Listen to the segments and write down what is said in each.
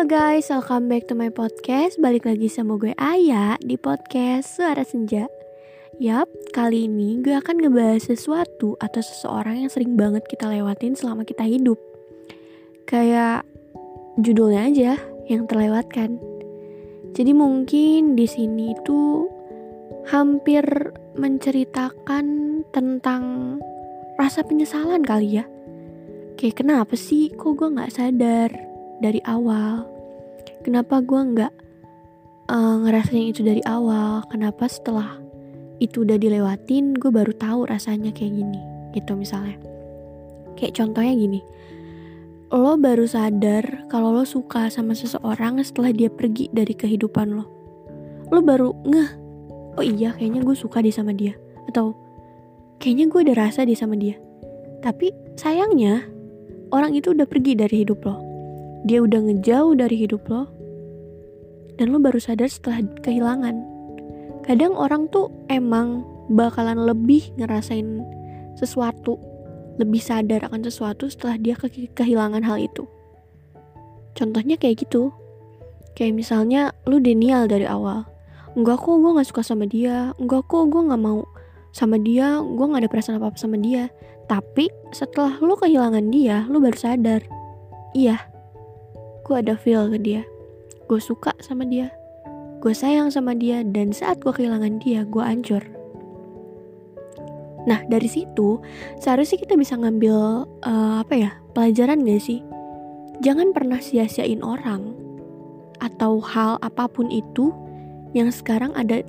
Halo guys, welcome back to my podcast. Balik lagi sama gue Aya di podcast Suara Senja. Yap, kali ini gue akan ngebahas sesuatu atau seseorang yang sering banget kita lewatin selama kita hidup. Kayak judulnya aja yang terlewatkan. Jadi mungkin di sini itu hampir menceritakan tentang rasa penyesalan kali ya. Kayak kenapa sih kok gue gak sadar dari awal kenapa gue nggak uh, ngerasain itu dari awal? Kenapa setelah itu udah dilewatin gue baru tahu rasanya kayak gini gitu misalnya. Kayak contohnya gini lo baru sadar kalau lo suka sama seseorang setelah dia pergi dari kehidupan lo. Lo baru ngeh oh iya kayaknya gue suka deh sama dia atau kayaknya gue ada rasa deh sama dia. Tapi sayangnya orang itu udah pergi dari hidup lo. Dia udah ngejauh dari hidup lo dan lo baru sadar setelah kehilangan. Kadang orang tuh emang bakalan lebih ngerasain sesuatu lebih sadar akan sesuatu setelah dia ke kehilangan hal itu. Contohnya kayak gitu. Kayak misalnya lu denial dari awal. Enggak kok gue gak suka sama dia. Enggak kok gue gak mau sama dia. Gue gak ada perasaan apa-apa sama dia. Tapi setelah lu kehilangan dia lu baru sadar iya gue ada feel ke dia gue suka sama dia. Gue sayang sama dia dan saat gue kehilangan dia gue hancur. Nah dari situ seharusnya kita bisa ngambil uh, apa ya pelajaran gak sih? Jangan pernah sia-siain orang atau hal apa pun itu yang sekarang ada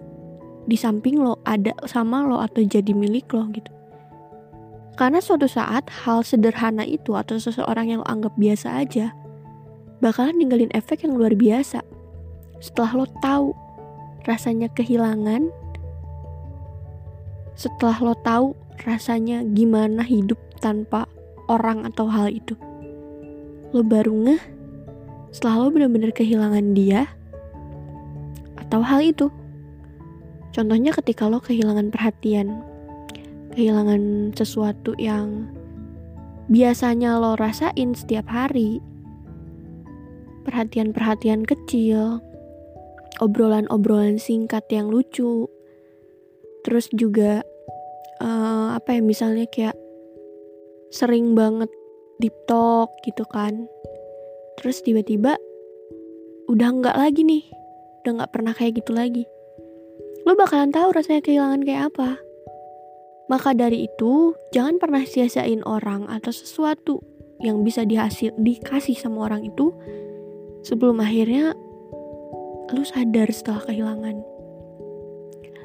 di samping lo ada sama lo atau jadi milik lo gitu. Karena suatu saat hal sederhana itu atau seseorang yang lo anggap biasa aja bakalan ninggalin efek yang luar biasa. Setelah lo tahu rasanya kehilangan, setelah lo tahu rasanya gimana hidup tanpa orang atau hal itu. Lo baru ngeh setelah lo benar-benar kehilangan dia atau hal itu. Contohnya ketika lo kehilangan perhatian, kehilangan sesuatu yang biasanya lo rasain setiap hari, perhatian-perhatian kecil, obrolan-obrolan singkat yang lucu, terus juga uh, apa ya misalnya kayak sering banget deep talk gitu kan, terus tiba-tiba udah nggak lagi nih, udah nggak pernah kayak gitu lagi, lo bakalan tahu rasanya kehilangan kayak apa. Maka dari itu, jangan pernah sia-siain orang atau sesuatu yang bisa dihasil dikasih sama orang itu sebelum akhirnya lu sadar setelah kehilangan.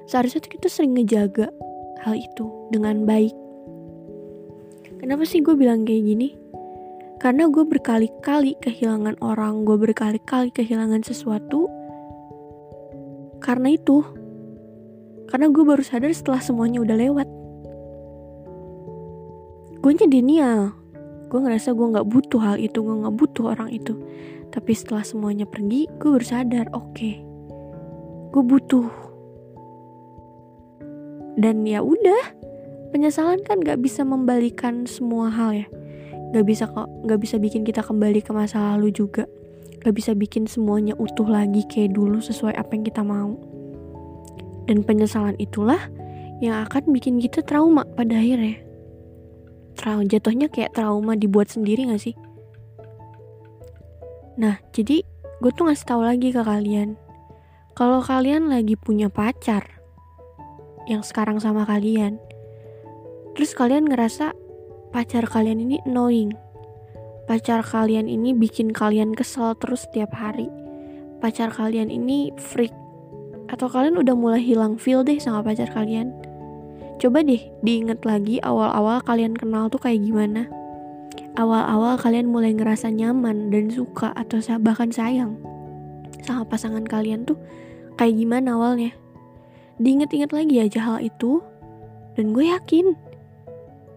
Seharusnya tuh kita sering ngejaga hal itu dengan baik. Kenapa sih gue bilang kayak gini? Karena gue berkali-kali kehilangan orang, gue berkali-kali kehilangan sesuatu. Karena itu, karena gue baru sadar setelah semuanya udah lewat. Gue denial, gue ngerasa gue nggak butuh hal itu, gue nggak butuh orang itu. Tapi setelah semuanya pergi, gue baru sadar, oke, okay, gue butuh. Dan ya udah, penyesalan kan gak bisa membalikan semua hal ya. Gak bisa kok, gak bisa bikin kita kembali ke masa lalu juga. Gak bisa bikin semuanya utuh lagi kayak dulu sesuai apa yang kita mau. Dan penyesalan itulah yang akan bikin kita trauma pada akhirnya. Trauma jatuhnya kayak trauma dibuat sendiri gak sih? Nah, jadi gue tuh ngasih tahu lagi ke kalian. Kalau kalian lagi punya pacar yang sekarang sama kalian, terus kalian ngerasa pacar kalian ini annoying. Pacar kalian ini bikin kalian kesel terus setiap hari. Pacar kalian ini freak. Atau kalian udah mulai hilang feel deh sama pacar kalian. Coba deh diinget lagi awal-awal kalian kenal tuh kayak gimana awal-awal kalian mulai ngerasa nyaman dan suka atau bahkan sayang sama pasangan kalian tuh kayak gimana awalnya. Diinget-inget lagi aja hal itu dan gue yakin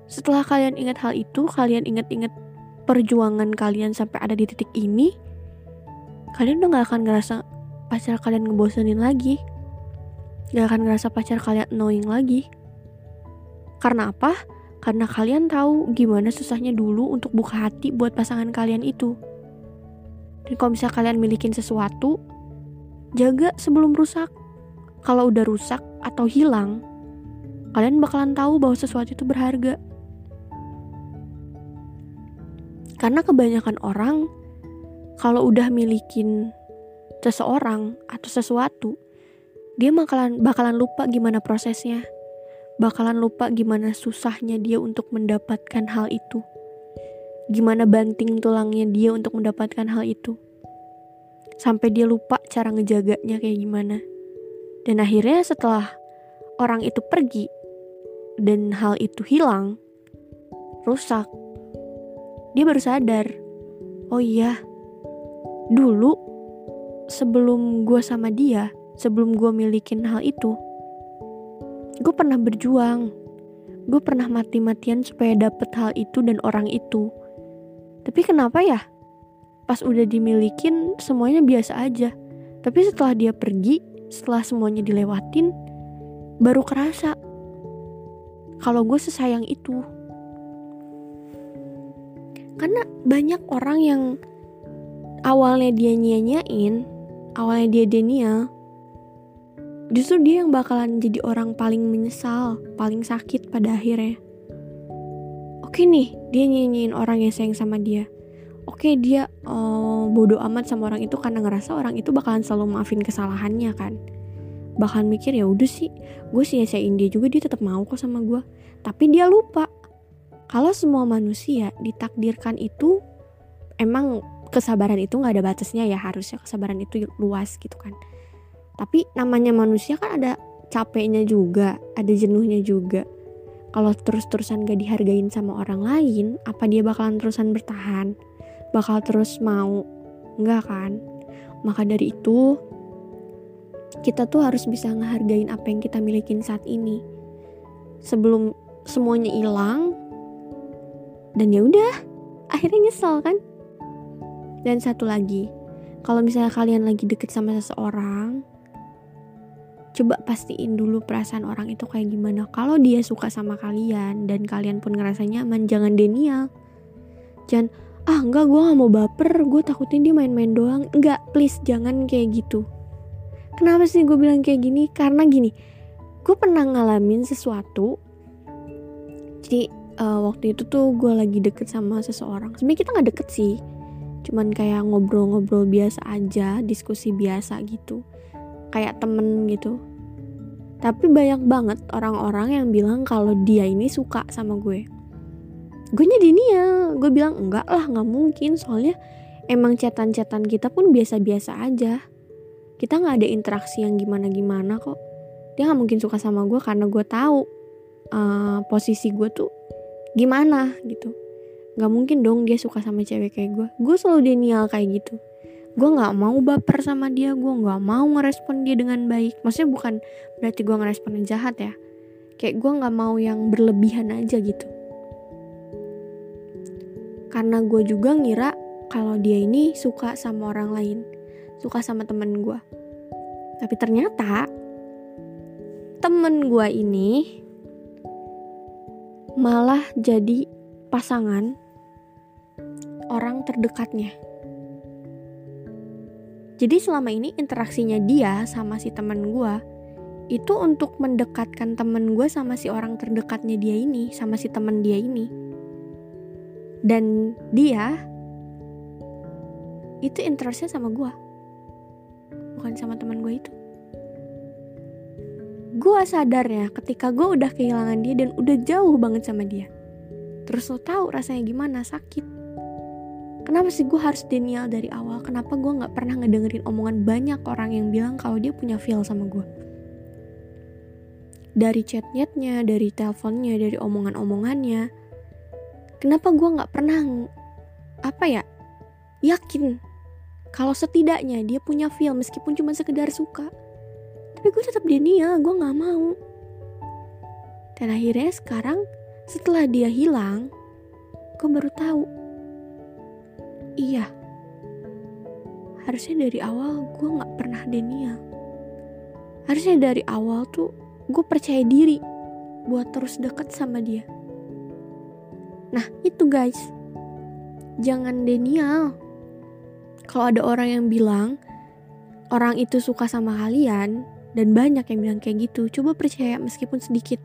setelah kalian ingat hal itu, kalian inget-inget perjuangan kalian sampai ada di titik ini, kalian udah gak akan ngerasa pacar kalian ngebosenin lagi. Gak akan ngerasa pacar kalian annoying lagi. Karena apa? Karena kalian tahu gimana susahnya dulu untuk buka hati buat pasangan kalian itu. Dan kalau misalnya kalian milikin sesuatu, jaga sebelum rusak. Kalau udah rusak atau hilang, kalian bakalan tahu bahwa sesuatu itu berharga. Karena kebanyakan orang kalau udah milikin seseorang atau sesuatu, dia bakalan bakalan lupa gimana prosesnya. Bakalan lupa gimana susahnya dia untuk mendapatkan hal itu. Gimana banting tulangnya dia untuk mendapatkan hal itu. Sampai dia lupa cara ngejaganya kayak gimana. Dan akhirnya setelah orang itu pergi dan hal itu hilang, rusak, dia baru sadar, oh iya, dulu sebelum gue sama dia, sebelum gue milikin hal itu, gue pernah berjuang. Gue pernah mati-matian supaya dapet hal itu dan orang itu. Tapi kenapa ya? Pas udah dimilikin, semuanya biasa aja. Tapi setelah dia pergi, setelah semuanya dilewatin, baru kerasa kalau gue sesayang itu. Karena banyak orang yang awalnya dia nyanyain, awalnya dia denial, justru dia yang bakalan jadi orang paling menyesal, paling sakit pada akhirnya. Oke nih, dia nyanyiin orang yang sayang sama dia. Oke dia uh, bodoh amat sama orang itu karena ngerasa orang itu bakalan selalu maafin kesalahannya kan. Bahkan mikir ya udah sih, gue sia-siain dia juga dia tetap mau kok sama gue. Tapi dia lupa kalau semua manusia ditakdirkan itu emang kesabaran itu nggak ada batasnya ya harusnya kesabaran itu luas gitu kan tapi namanya manusia kan ada capeknya juga ada jenuhnya juga. Kalau terus-terusan gak dihargain sama orang lain apa dia bakalan terusan bertahan? Bakal terus mau? Enggak kan? Maka dari itu kita tuh harus bisa ngehargain apa yang kita milikin saat ini. Sebelum semuanya hilang dan ya udah akhirnya nyesel kan? Dan satu lagi kalau misalnya kalian lagi deket sama seseorang coba pastiin dulu perasaan orang itu kayak gimana. Kalau dia suka sama kalian dan kalian pun ngerasa nyaman jangan denial. Jangan ah enggak gue gak mau baper gue takutin dia main-main doang. Enggak please jangan kayak gitu. Kenapa sih gue bilang kayak gini? Karena gini gue pernah ngalamin sesuatu. Jadi uh, waktu itu tuh gue lagi deket sama seseorang. Sebenarnya kita nggak deket sih cuman kayak ngobrol-ngobrol biasa aja diskusi biasa gitu. Kayak temen gitu tapi banyak banget orang-orang yang bilang kalau dia ini suka sama gue. Gue nya ya gue bilang enggak lah nggak mungkin. Soalnya emang cetan-cetan kita pun biasa-biasa aja. Kita nggak ada interaksi yang gimana-gimana kok. Dia nggak mungkin suka sama gue karena gue tahu uh, posisi gue tuh gimana gitu. Nggak mungkin dong dia suka sama cewek kayak gue. Gue selalu denial kayak gitu gue nggak mau baper sama dia gue nggak mau ngerespon dia dengan baik. Maksudnya bukan berarti gue ngerespon yang jahat ya. Kayak gue nggak mau yang berlebihan aja gitu. Karena gue juga ngira kalau dia ini suka sama orang lain suka sama temen gue tapi ternyata temen gue ini malah jadi pasangan orang terdekatnya. Jadi selama ini interaksinya dia sama si temen gue itu untuk mendekatkan temen gue sama si orang terdekatnya dia ini, sama si temen dia ini. Dan dia itu interestnya sama gue, bukan sama temen gue itu. Gue sadar ya ketika gue udah kehilangan dia dan udah jauh banget sama dia. Terus lo tahu rasanya gimana? Sakit kenapa sih gue harus denial dari awal? Kenapa gue nggak pernah ngedengerin omongan banyak orang yang bilang kalau dia punya feel sama gue dari chatnya dari teleponnya dari omongan-omongannya. Kenapa gue nggak pernah apa ya yakin kalau setidaknya dia punya feel meskipun cuma sekedar suka? Tapi gue tetap denial gue nggak mau. Dan akhirnya sekarang setelah dia hilang gue baru tahu iya. Harusnya dari awal gue nggak pernah denial. Harusnya dari awal tuh gue percaya diri buat terus deket sama dia. Nah itu guys. Jangan denial. Kalau ada orang yang bilang orang itu suka sama kalian dan banyak yang bilang kayak gitu coba percaya meskipun sedikit.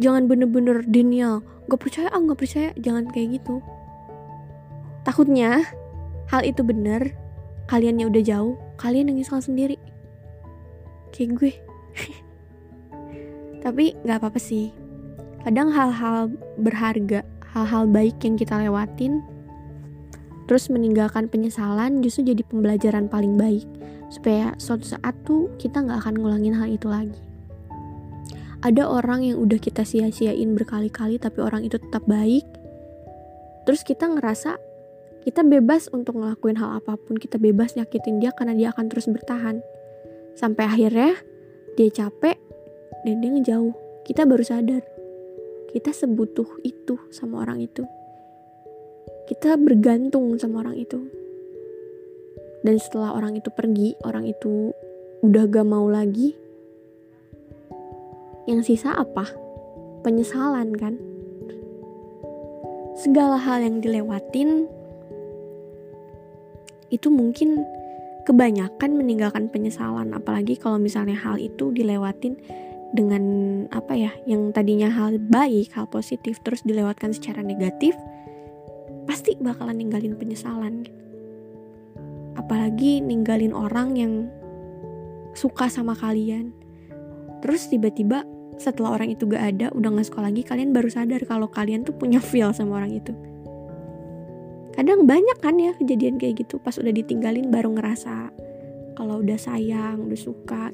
Jangan bener-bener denial. Gak percaya ah gak percaya. Jangan kayak gitu takutnya hal itu bener kaliannya udah jauh kalian yang nyesal sendiri. Kayak gue. Tapi nggak apa-apa sih. Kadang hal-hal berharga hal-hal baik yang kita lewatin terus meninggalkan penyesalan justru jadi pembelajaran paling baik. Supaya suatu saat tuh kita nggak akan ngulangin hal itu lagi. Ada orang yang udah kita sia-siain berkali-kali tapi orang itu tetap baik. Terus kita ngerasa kita bebas untuk ngelakuin hal apa pun kita bebas nyakitin dia karena dia akan terus bertahan. Sampai akhirnya dia capek dan dia ngejauh. Kita baru sadar kita sebutuh itu sama orang itu. Kita bergantung sama orang itu. Dan setelah orang itu pergi orang itu udah gak mau lagi. Yang sisa apa? Penyesalan kan? Segala hal yang dilewatin itu mungkin kebanyakan meninggalkan penyesalan apalagi kalau misalnya hal itu dilewatin dengan apa ya yang tadinya hal baik hal positif terus dilewatkan secara negatif pasti bakalan ninggalin penyesalan. Apalagi ninggalin orang yang suka sama kalian. Terus tiba-tiba setelah orang itu gak ada, udah gak suka lagi, kalian baru sadar kalau kalian tuh punya feel sama orang itu. Kadang banyak kan ya kejadian kayak gitu, pas udah ditinggalin baru ngerasa kalau udah sayang, udah suka.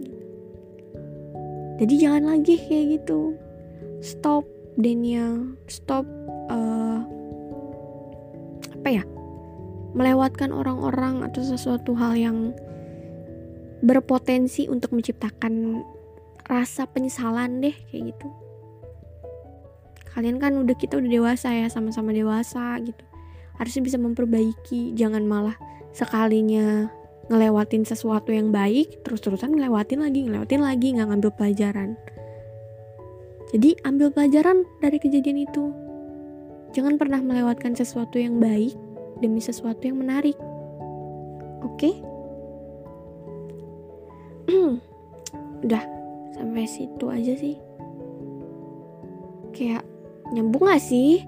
Jadi jangan lagi kayak gitu. Stop Daniel, stop uh, apa ya melewatkan orang-orang atau sesuatu hal yang berpotensi untuk menciptakan rasa penyesalan deh kayak gitu kalian kan udah kita udah dewasa ya sama-sama dewasa gitu harusnya bisa memperbaiki jangan malah sekalinya ngelewatin sesuatu yang baik terus-terusan ngelewatin lagi ngelewatin lagi nggak ngambil pelajaran jadi ambil pelajaran dari kejadian itu Jangan pernah melewatkan sesuatu yang baik demi sesuatu yang menarik. Oke? Okay? Udah, sampai situ aja sih. Kayak nyambung gak sih?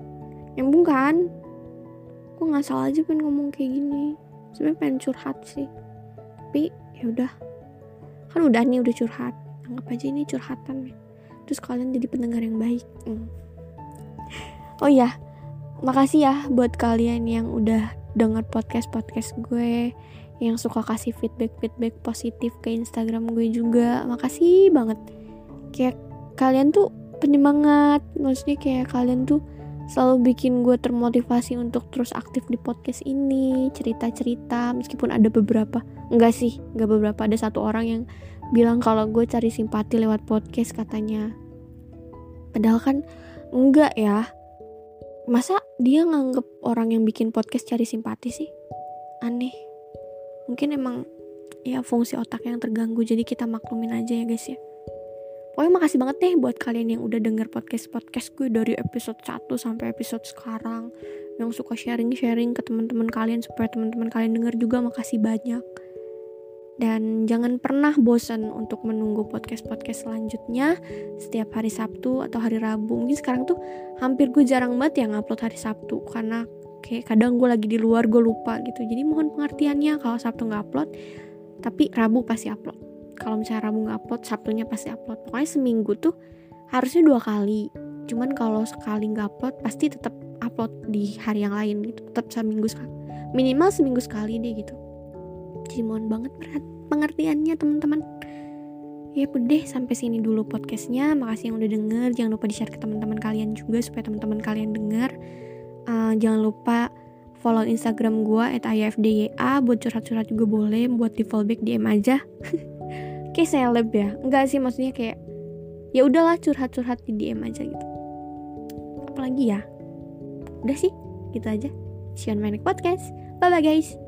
Nyambung kan? Gue nggak salah aja pengen ngomong kayak gini. Sebenernya pengen curhat sih. Tapi ya udah. Kan udah nih udah curhat. Anggap aja ini curhatan. Terus kalian jadi pendengar yang baik. Hmm. Oh iya, makasih ya buat kalian yang udah denger podcast podcast gue yang suka kasih feedback feedback positif ke Instagram gue juga makasih banget kayak kalian tuh penyemangat maksudnya kayak kalian tuh selalu bikin gue termotivasi untuk terus aktif di podcast ini cerita-cerita meskipun ada beberapa enggak sih enggak beberapa ada satu orang yang bilang kalau gue cari simpati lewat podcast katanya. Padahal kan enggak ya. Masa dia nganggep orang yang bikin podcast cari simpati sih? Aneh. Mungkin emang ya fungsi otak yang terganggu jadi kita maklumin aja ya guys ya pokoknya makasih banget deh buat kalian yang udah denger podcast-podcast gue dari episode 1 sampai episode sekarang yang suka sharing-sharing ke teman-teman kalian supaya teman-teman kalian denger juga makasih banyak dan jangan pernah bosan untuk menunggu podcast-podcast selanjutnya setiap hari Sabtu atau hari Rabu. Mungkin sekarang tuh hampir gue jarang banget yang upload hari Sabtu karena kayak kadang gue lagi di luar gue lupa gitu. Jadi mohon pengertiannya kalau Sabtu nggak upload, tapi Rabu pasti upload. Kalau misalnya Rabu nggak upload, Sabtunya pasti upload. Pokoknya seminggu tuh harusnya dua kali. Cuman kalau sekali nggak upload, pasti tetap upload di hari yang lain gitu. Tetap seminggu sekali. Minimal seminggu sekali deh gitu jadi mohon banget berat pengertiannya teman-teman ya udah sampai sini dulu podcastnya makasih yang udah denger jangan lupa di share ke teman-teman kalian juga supaya teman-teman kalian denger uh, jangan lupa follow instagram gue at buat curhat-curhat juga boleh buat di fallback DM aja kayak seleb ya. Enggak sih maksudnya kayak ya udahlah curhat-curhat di DM aja gitu. Apalagi ya? Udah sih gitu aja. See you on my next podcast. Bye bye guys